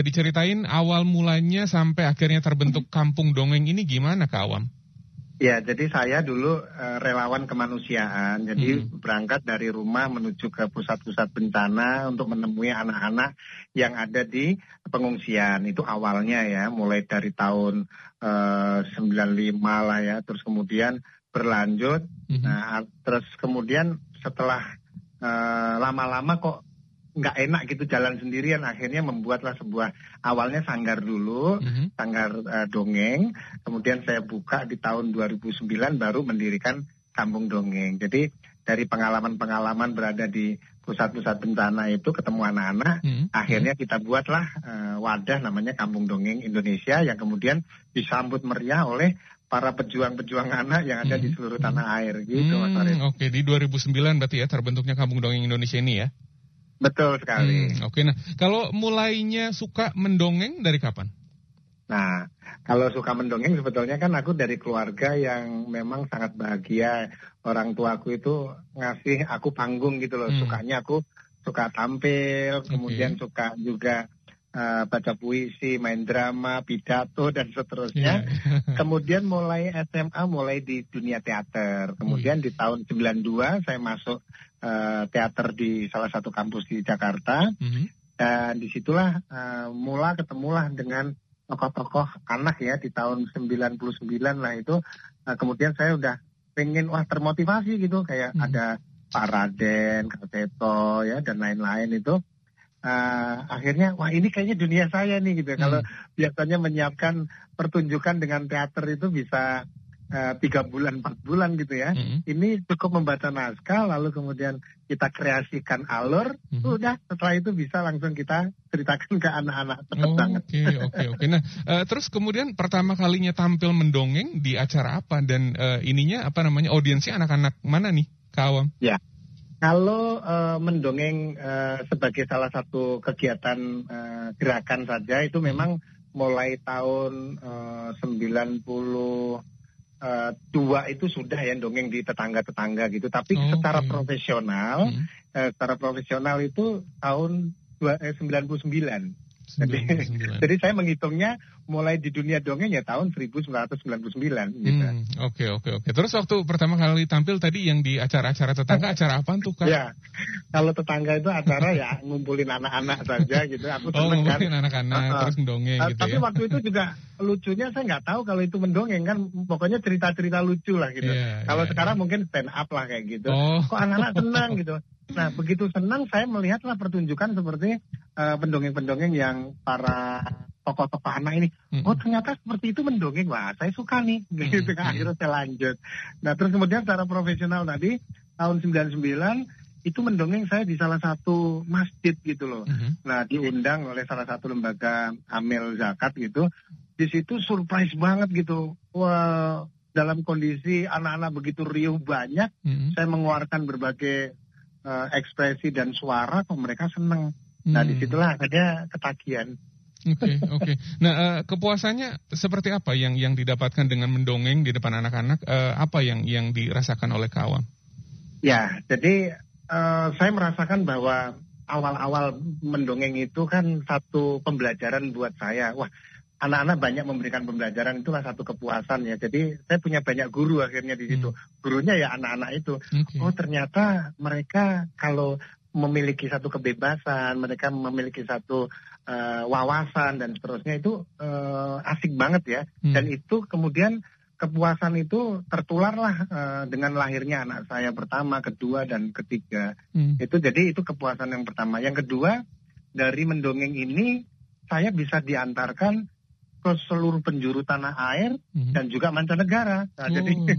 Bisa diceritain awal mulanya sampai akhirnya terbentuk kampung dongeng ini gimana Kak Awam? Ya, jadi saya dulu uh, relawan kemanusiaan. Jadi hmm. berangkat dari rumah menuju ke pusat-pusat bencana untuk menemui anak-anak yang ada di pengungsian. Itu awalnya ya, mulai dari tahun uh, 95 lah ya. Terus kemudian berlanjut. Hmm. Nah, terus kemudian setelah uh, lama-lama kok nggak enak gitu jalan sendirian akhirnya membuatlah sebuah awalnya sanggar dulu mm-hmm. sanggar uh, dongeng kemudian saya buka di tahun 2009 baru mendirikan kampung dongeng jadi dari pengalaman-pengalaman berada di pusat-pusat bencana itu ketemu anak-anak mm-hmm. akhirnya kita buatlah uh, wadah namanya kampung dongeng Indonesia yang kemudian disambut meriah oleh para pejuang-pejuang anak yang ada hmm. di seluruh tanah air gitu hmm, Mas Oke, di 2009 berarti ya terbentuknya Kampung Dongeng Indonesia ini ya? Betul sekali. Hmm, Oke, okay. nah kalau mulainya suka mendongeng dari kapan? Nah, kalau suka mendongeng sebetulnya kan aku dari keluarga yang memang sangat bahagia. Orang tuaku itu ngasih aku panggung gitu loh. Hmm. Sukanya aku suka tampil, okay. kemudian suka juga uh, baca puisi, main drama, pidato dan seterusnya. Yeah. kemudian mulai SMA mulai di dunia teater. Kemudian hmm. di tahun 92 saya masuk uh, teater di salah satu kampus di Jakarta. Mm-hmm. Dan di situlah uh, mula ketemulah dengan tokoh-tokoh anak ya di tahun 99 lah itu. Uh, kemudian saya udah pengen wah termotivasi gitu kayak mm-hmm. ada Pak Raden, Kak Teto ya dan lain-lain itu. Uh, akhirnya wah ini kayaknya dunia saya nih gitu. Hmm. Kalau biasanya menyiapkan pertunjukan dengan teater itu bisa Eh, tiga bulan empat bulan gitu ya mm-hmm. ini cukup membaca naskah lalu kemudian kita kreasikan alur mm-hmm. udah setelah itu bisa langsung kita ceritakan ke anak-anak banget oke oke oke nah uh, terus kemudian pertama kalinya tampil mendongeng di acara apa dan uh, ininya apa namanya audiensnya anak-anak mana nih kawam ya kalau uh, mendongeng uh, sebagai salah satu kegiatan uh, gerakan saja itu memang mulai tahun uh, 90 uh, dua itu sudah ya dongeng di tetangga-tetangga gitu. Tapi oh, secara okay. profesional, hmm. uh, secara profesional itu tahun dua, eh, 99. Jadi, jadi saya menghitungnya mulai di dunia dongeng ya tahun 1999 gitu. Hmm, oke oke oke. Terus waktu pertama kali tampil tadi yang di acara-acara tetangga acara apa tuh Kak? Ya. Kalau tetangga itu acara ya ngumpulin anak-anak saja gitu. Aku oh, ngumpulin anak-anak uh, terus mendongeng uh, gitu tapi ya. waktu itu juga lucunya saya nggak tahu kalau itu mendongeng kan pokoknya cerita-cerita lucu lah gitu. Yeah, kalau yeah, sekarang yeah. mungkin stand up lah kayak gitu. Oh. Kok anak-anak senang gitu. Nah, begitu senang saya melihatlah pertunjukan seperti uh, pendongeng-pendongeng yang para tokoh-tokoh anak ini. Hmm. Oh, ternyata seperti itu mendongeng. Wah, saya suka nih. Hmm. Gitu kan. Akhirnya saya lanjut. Nah, terus kemudian secara profesional tadi tahun 99 itu mendongeng saya di salah satu masjid gitu loh. Hmm. Nah, diundang oleh salah satu lembaga Amel Zakat gitu. Di situ surprise banget gitu. Wah, dalam kondisi anak-anak begitu riuh banyak, hmm. saya mengeluarkan berbagai uh, ekspresi dan suara kok mereka seneng. Hmm. Nah di situlah akhirnya ketagihan. Oke okay, oke. Okay. Nah uh, kepuasannya seperti apa yang yang didapatkan dengan mendongeng di depan anak-anak? Uh, apa yang yang dirasakan oleh kawan? Ya jadi uh, saya merasakan bahwa awal-awal mendongeng itu kan satu pembelajaran buat saya. Wah anak-anak banyak memberikan pembelajaran itulah satu kepuasan ya. Jadi saya punya banyak guru akhirnya di situ. Hmm. Gurunya ya anak-anak itu. Okay. Oh ternyata mereka kalau memiliki satu kebebasan, mereka memiliki satu uh, wawasan dan seterusnya itu uh, asik banget ya. Hmm. Dan itu kemudian kepuasan itu tertularlah uh, dengan lahirnya anak saya pertama, kedua dan ketiga. Hmm. Itu jadi itu kepuasan yang pertama. Yang kedua dari mendongeng ini saya bisa diantarkan ke seluruh penjuru tanah air mm-hmm. dan juga mancanegara. Nah, oh. Jadi okay,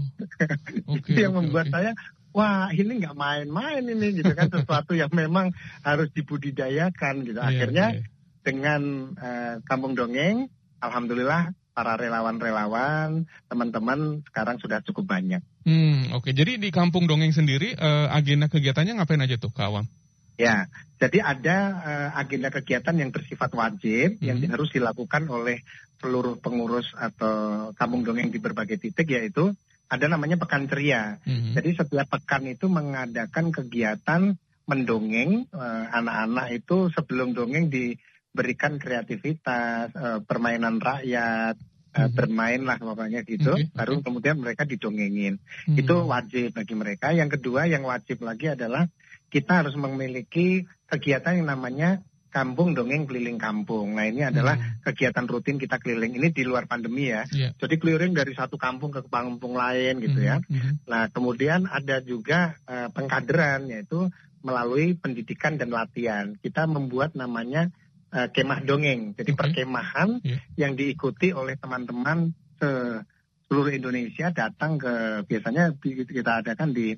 itu yang okay, membuat okay. saya wah ini nggak main-main ini gitu kan sesuatu yang memang harus dibudidayakan gitu. Yeah, Akhirnya yeah. dengan uh, Kampung Dongeng, alhamdulillah para relawan-relawan, teman-teman sekarang sudah cukup banyak. Hmm, oke. Okay. Jadi di Kampung Dongeng sendiri uh, agenda kegiatannya ngapain aja tuh, Kawam? Ya, jadi ada uh, agenda kegiatan yang bersifat wajib hmm. yang harus dilakukan oleh seluruh pengurus atau kampung dongeng di berbagai titik yaitu ada namanya pekan ceria. Hmm. Jadi setiap pekan itu mengadakan kegiatan mendongeng anak eh, anak-anak itu sebelum dongeng di berikan kreativitas, uh, permainan rakyat, uh, bermain lah pokoknya gitu. Okay, baru kemudian mereka didongengin. Hmm. Itu wajib bagi mereka. Yang kedua yang wajib lagi adalah kita harus memiliki kegiatan yang namanya kampung dongeng keliling kampung. Nah ini adalah hmm. kegiatan rutin kita keliling ini di luar pandemi ya. Yeah. Jadi keliling dari satu kampung ke kampung lain gitu hmm. ya. Hmm. Nah kemudian ada juga uh, pengkaderan yaitu melalui pendidikan dan latihan. Kita membuat namanya uh, kemah dongeng. Jadi okay. perkemahan yeah. yang diikuti oleh teman-teman seluruh Indonesia datang ke biasanya kita adakan di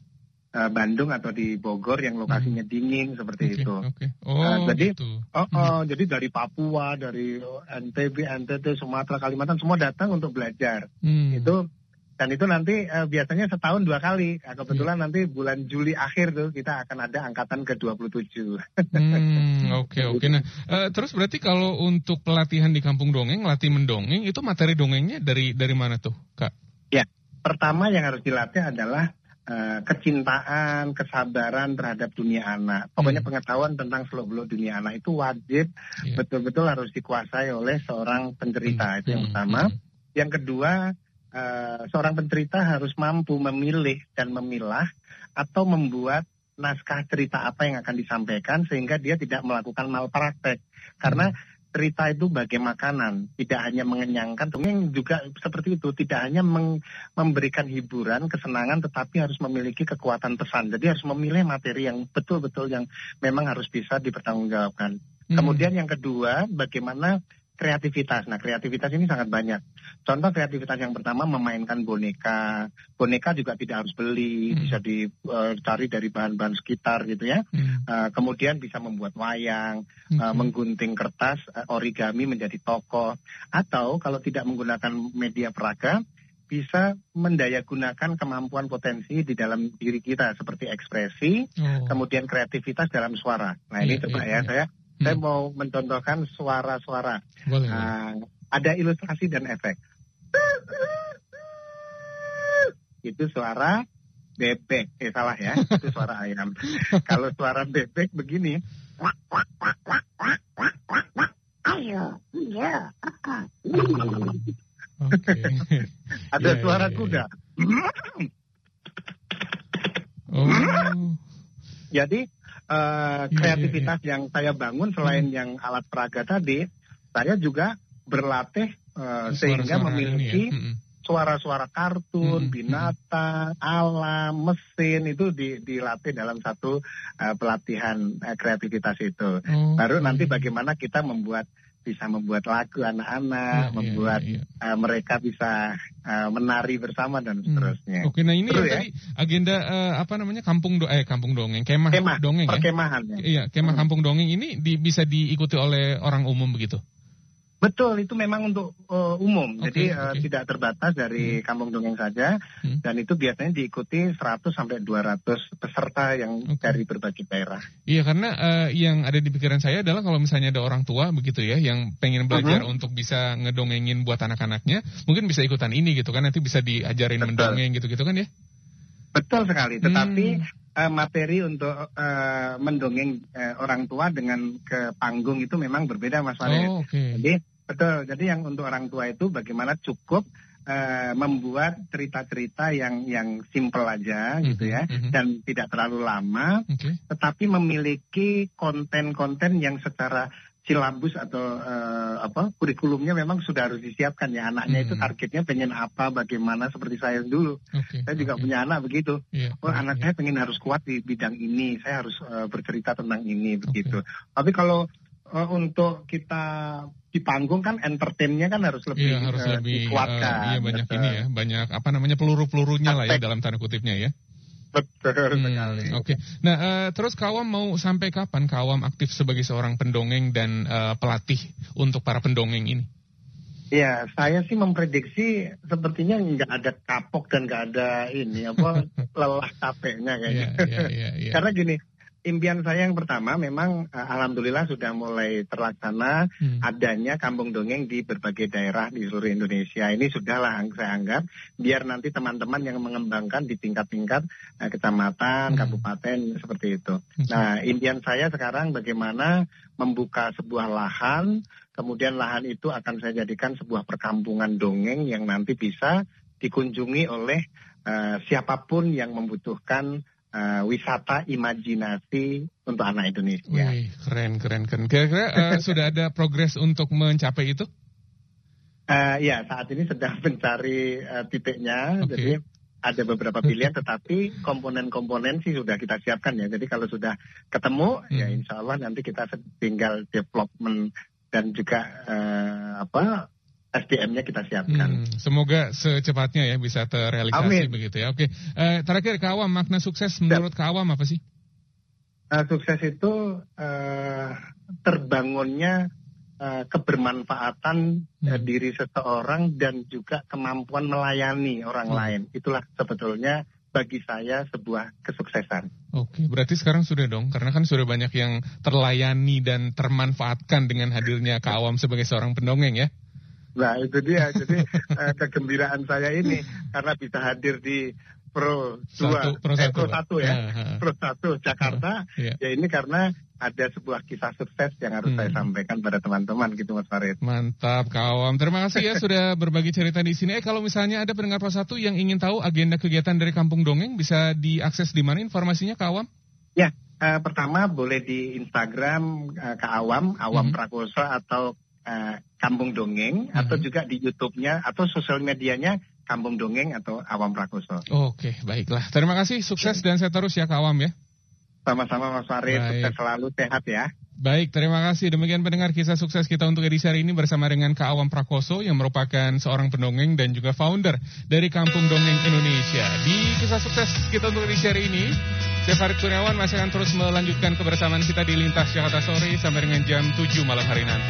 uh, Bandung atau di Bogor yang lokasinya hmm. dingin seperti okay, itu. Okay. Oh, uh, jadi gitu. oh, oh hmm. jadi dari Papua, dari NTB, NTT, Sumatera, Kalimantan semua datang untuk belajar. Hmm. Itu dan itu nanti uh, biasanya setahun dua kali. Nah, kebetulan yeah. nanti bulan Juli akhir tuh kita akan ada angkatan ke-27. hmm, oke okay, oke. Okay. Nah, uh, terus berarti kalau untuk pelatihan di Kampung Dongeng, latih mendongeng itu materi dongengnya dari dari mana tuh, Kak? Ya, pertama yang harus dilatih adalah uh, kecintaan, kesabaran terhadap dunia anak. Pokoknya hmm. pengetahuan tentang seluk-beluk dunia anak itu wajib yeah. betul-betul harus dikuasai oleh seorang pencerita. Hmm. Itu yang hmm. pertama. Hmm. Yang kedua, uh, seorang pencerita harus mampu memilih dan memilah atau membuat naskah cerita apa yang akan disampaikan sehingga dia tidak melakukan malpraktek karena cerita itu bagai makanan. Tidak hanya mengenyangkan dongeng juga seperti itu. Tidak hanya memberikan hiburan kesenangan tetapi harus memiliki kekuatan pesan. Jadi harus memilih materi yang betul-betul yang memang harus bisa dipertanggungjawabkan. Hmm. kemudian yang kedua bagaimana kreativitas. Nah, kreativitas ini sangat banyak. Contoh kreativitas yang pertama memainkan boneka. Boneka juga tidak harus beli, hmm. bisa dicari eh, dari bahan-bahan sekitar gitu ya. Hmm. Uh, kemudian bisa membuat wayang, hmm. uh, menggunting kertas, uh, origami menjadi tokoh. Atau kalau tidak menggunakan media peraga, bisa mendayagunakan kemampuan potensi di dalam diri kita seperti ekspresi, oh. kemudian kreativitas dalam suara. Nah, ini yeah, coba yeah, ya yeah. saya. Saya mau mencontohkan suara-suara. Uh, ada ilustrasi dan efek. Itu suara bebek. Eh salah ya, itu suara ayam. Kalau suara bebek begini. Ayo, ya. Ada yeah, suara yeah, kuda. oh. Jadi uh, kreativitas yeah, yeah, yeah. yang saya bangun selain hmm. yang alat peraga tadi, saya juga berlatih uh, sehingga memiliki ya? hmm. suara-suara kartun, hmm, hmm. binatang, alam, mesin itu di, dilatih dalam satu uh, pelatihan uh, kreativitas itu. Oh, Baru nanti bagaimana kita membuat bisa membuat lagu anak-anak, ya, membuat ya, ya. Uh, mereka bisa uh, menari bersama dan hmm. seterusnya. Hmm. Oke, nah ini Terus, ya, tadi agenda uh, apa namanya kampung do eh kampung dongeng, kemah, kemah dongeng ya. Perkemahan. Ya. Iya, kemah hmm. kampung dongeng ini di, bisa diikuti oleh orang umum begitu. Betul, itu memang untuk uh, umum. Okay, Jadi uh, tidak terbatas dari hmm. kampung dongeng saja hmm. dan itu biasanya diikuti 100 sampai 200 peserta yang okay. dari berbagai daerah. Iya, karena uh, yang ada di pikiran saya adalah kalau misalnya ada orang tua begitu ya yang pengen belajar uh -huh. untuk bisa ngedongengin buat anak-anaknya, mungkin bisa ikutan ini gitu kan nanti bisa diajarin Betul. mendongeng gitu-gitu kan ya. Betul sekali, tetapi hmm. Uh, materi untuk uh, mendongeng uh, orang tua dengan ke panggung itu memang berbeda Mas Farid. Oh, okay. Jadi Betul. Jadi yang untuk orang tua itu bagaimana cukup uh, membuat cerita-cerita yang yang simple aja mm-hmm, gitu ya mm-hmm. dan tidak terlalu lama, okay. tetapi memiliki konten-konten yang secara silabus atau uh, apa kurikulumnya memang sudah harus disiapkan ya anaknya hmm. itu targetnya pengen apa bagaimana seperti saya dulu okay, saya juga okay. punya anak begitu yeah, oh okay. anak saya pengen harus kuat di bidang ini saya harus uh, bercerita tentang ini begitu okay. tapi kalau uh, untuk kita di panggung kan entertainnya kan harus lebih iya, harus uh, lebih dikuatkan. Uh, iya banyak betul. ini ya, banyak apa namanya peluru-pelurunya lah ya dalam tanda kutipnya ya. Betul hmm, sekali. Oke. Okay. Nah, uh, terus Kawam mau sampai kapan Kawam aktif sebagai seorang pendongeng dan uh, pelatih untuk para pendongeng ini? Ya, saya sih memprediksi sepertinya nggak ada kapok dan nggak ada ini apa lelah capeknya kayaknya. Yeah, yeah, yeah, yeah. Karena gini, impian saya yang pertama memang uh, alhamdulillah sudah mulai terlaksana hmm. adanya kampung dongeng di berbagai daerah di seluruh Indonesia. Ini sudahlah saya anggap biar nanti teman-teman yang mengembangkan di tingkat-tingkat uh, kecamatan, hmm. kabupaten seperti itu. Hmm. Nah, impian saya sekarang bagaimana membuka sebuah lahan, kemudian lahan itu akan saya jadikan sebuah perkampungan dongeng yang nanti bisa dikunjungi oleh uh, siapa pun yang membutuhkan uh, wisata imajinasi untuk anak Indonesia. Wih, keren, keren, keren. Kira-kira uh, sudah ada progres untuk mencapai itu? Uh, ya, saat ini sedang mencari uh, titiknya. Okay. Jadi ada beberapa pilihan, tetapi komponen-komponen sih sudah kita siapkan ya. Jadi kalau sudah ketemu, ya hmm. ya insya Allah nanti kita tinggal development dan juga uh, apa SDM-nya kita siapkan. Hmm, semoga secepatnya ya bisa terrealisasi Amin. begitu ya. Oke, uh, terakhir Kak Awam, makna sukses menurut Kak Awam apa sih? Uh, sukses itu uh, terbangunnya uh, kebermanfaatan hmm. uh, diri seseorang dan juga kemampuan melayani orang hmm. lain. Itulah sebetulnya bagi saya sebuah kesuksesan. Oke, berarti sekarang sudah dong, karena kan sudah banyak yang terlayani dan termanfaatkan dengan hadirnya Kak Awam sebagai seorang pendongeng ya. Nah itu dia, jadi uh, kegembiraan saya ini karena bisa hadir di Pro 2, Pro 1, eh, Pro 1 ya, uh, Pro 1 Jakarta, uh, yeah. ya ini karena ada sebuah kisah sukses yang harus hmm. saya sampaikan pada teman-teman gitu Mas Farid. Mantap Kawam, terima kasih ya sudah berbagi cerita di sini. Eh kalau misalnya ada pendengar Pro 1 yang ingin tahu agenda kegiatan dari Kampung Dongeng, bisa diakses di mana informasinya Kawam? Ya, uh, pertama boleh di Instagram uh, Kawam, Awam hmm. Prakoso atau uh, Kampung Dongeng hmm. atau juga di YouTube-nya atau sosial medianya Kampung Dongeng atau Awam Prakoso. Oke, baiklah. Terima kasih, sukses dan saya terus ya Kak Awam ya. Sama-sama Mas Farid, sukses selalu sehat ya. Baik, terima kasih. Demikian pendengar kisah sukses kita untuk edisi hari ini bersama dengan Kak Awam Prakoso yang merupakan seorang pendongeng dan juga founder dari Kampung Dongeng Indonesia. Di kisah sukses kita untuk edisi hari ini, saya Farid Kurniawan masih akan terus melanjutkan kebersamaan kita di Lintas Jakarta Sore sampai dengan jam 7 malam hari nanti.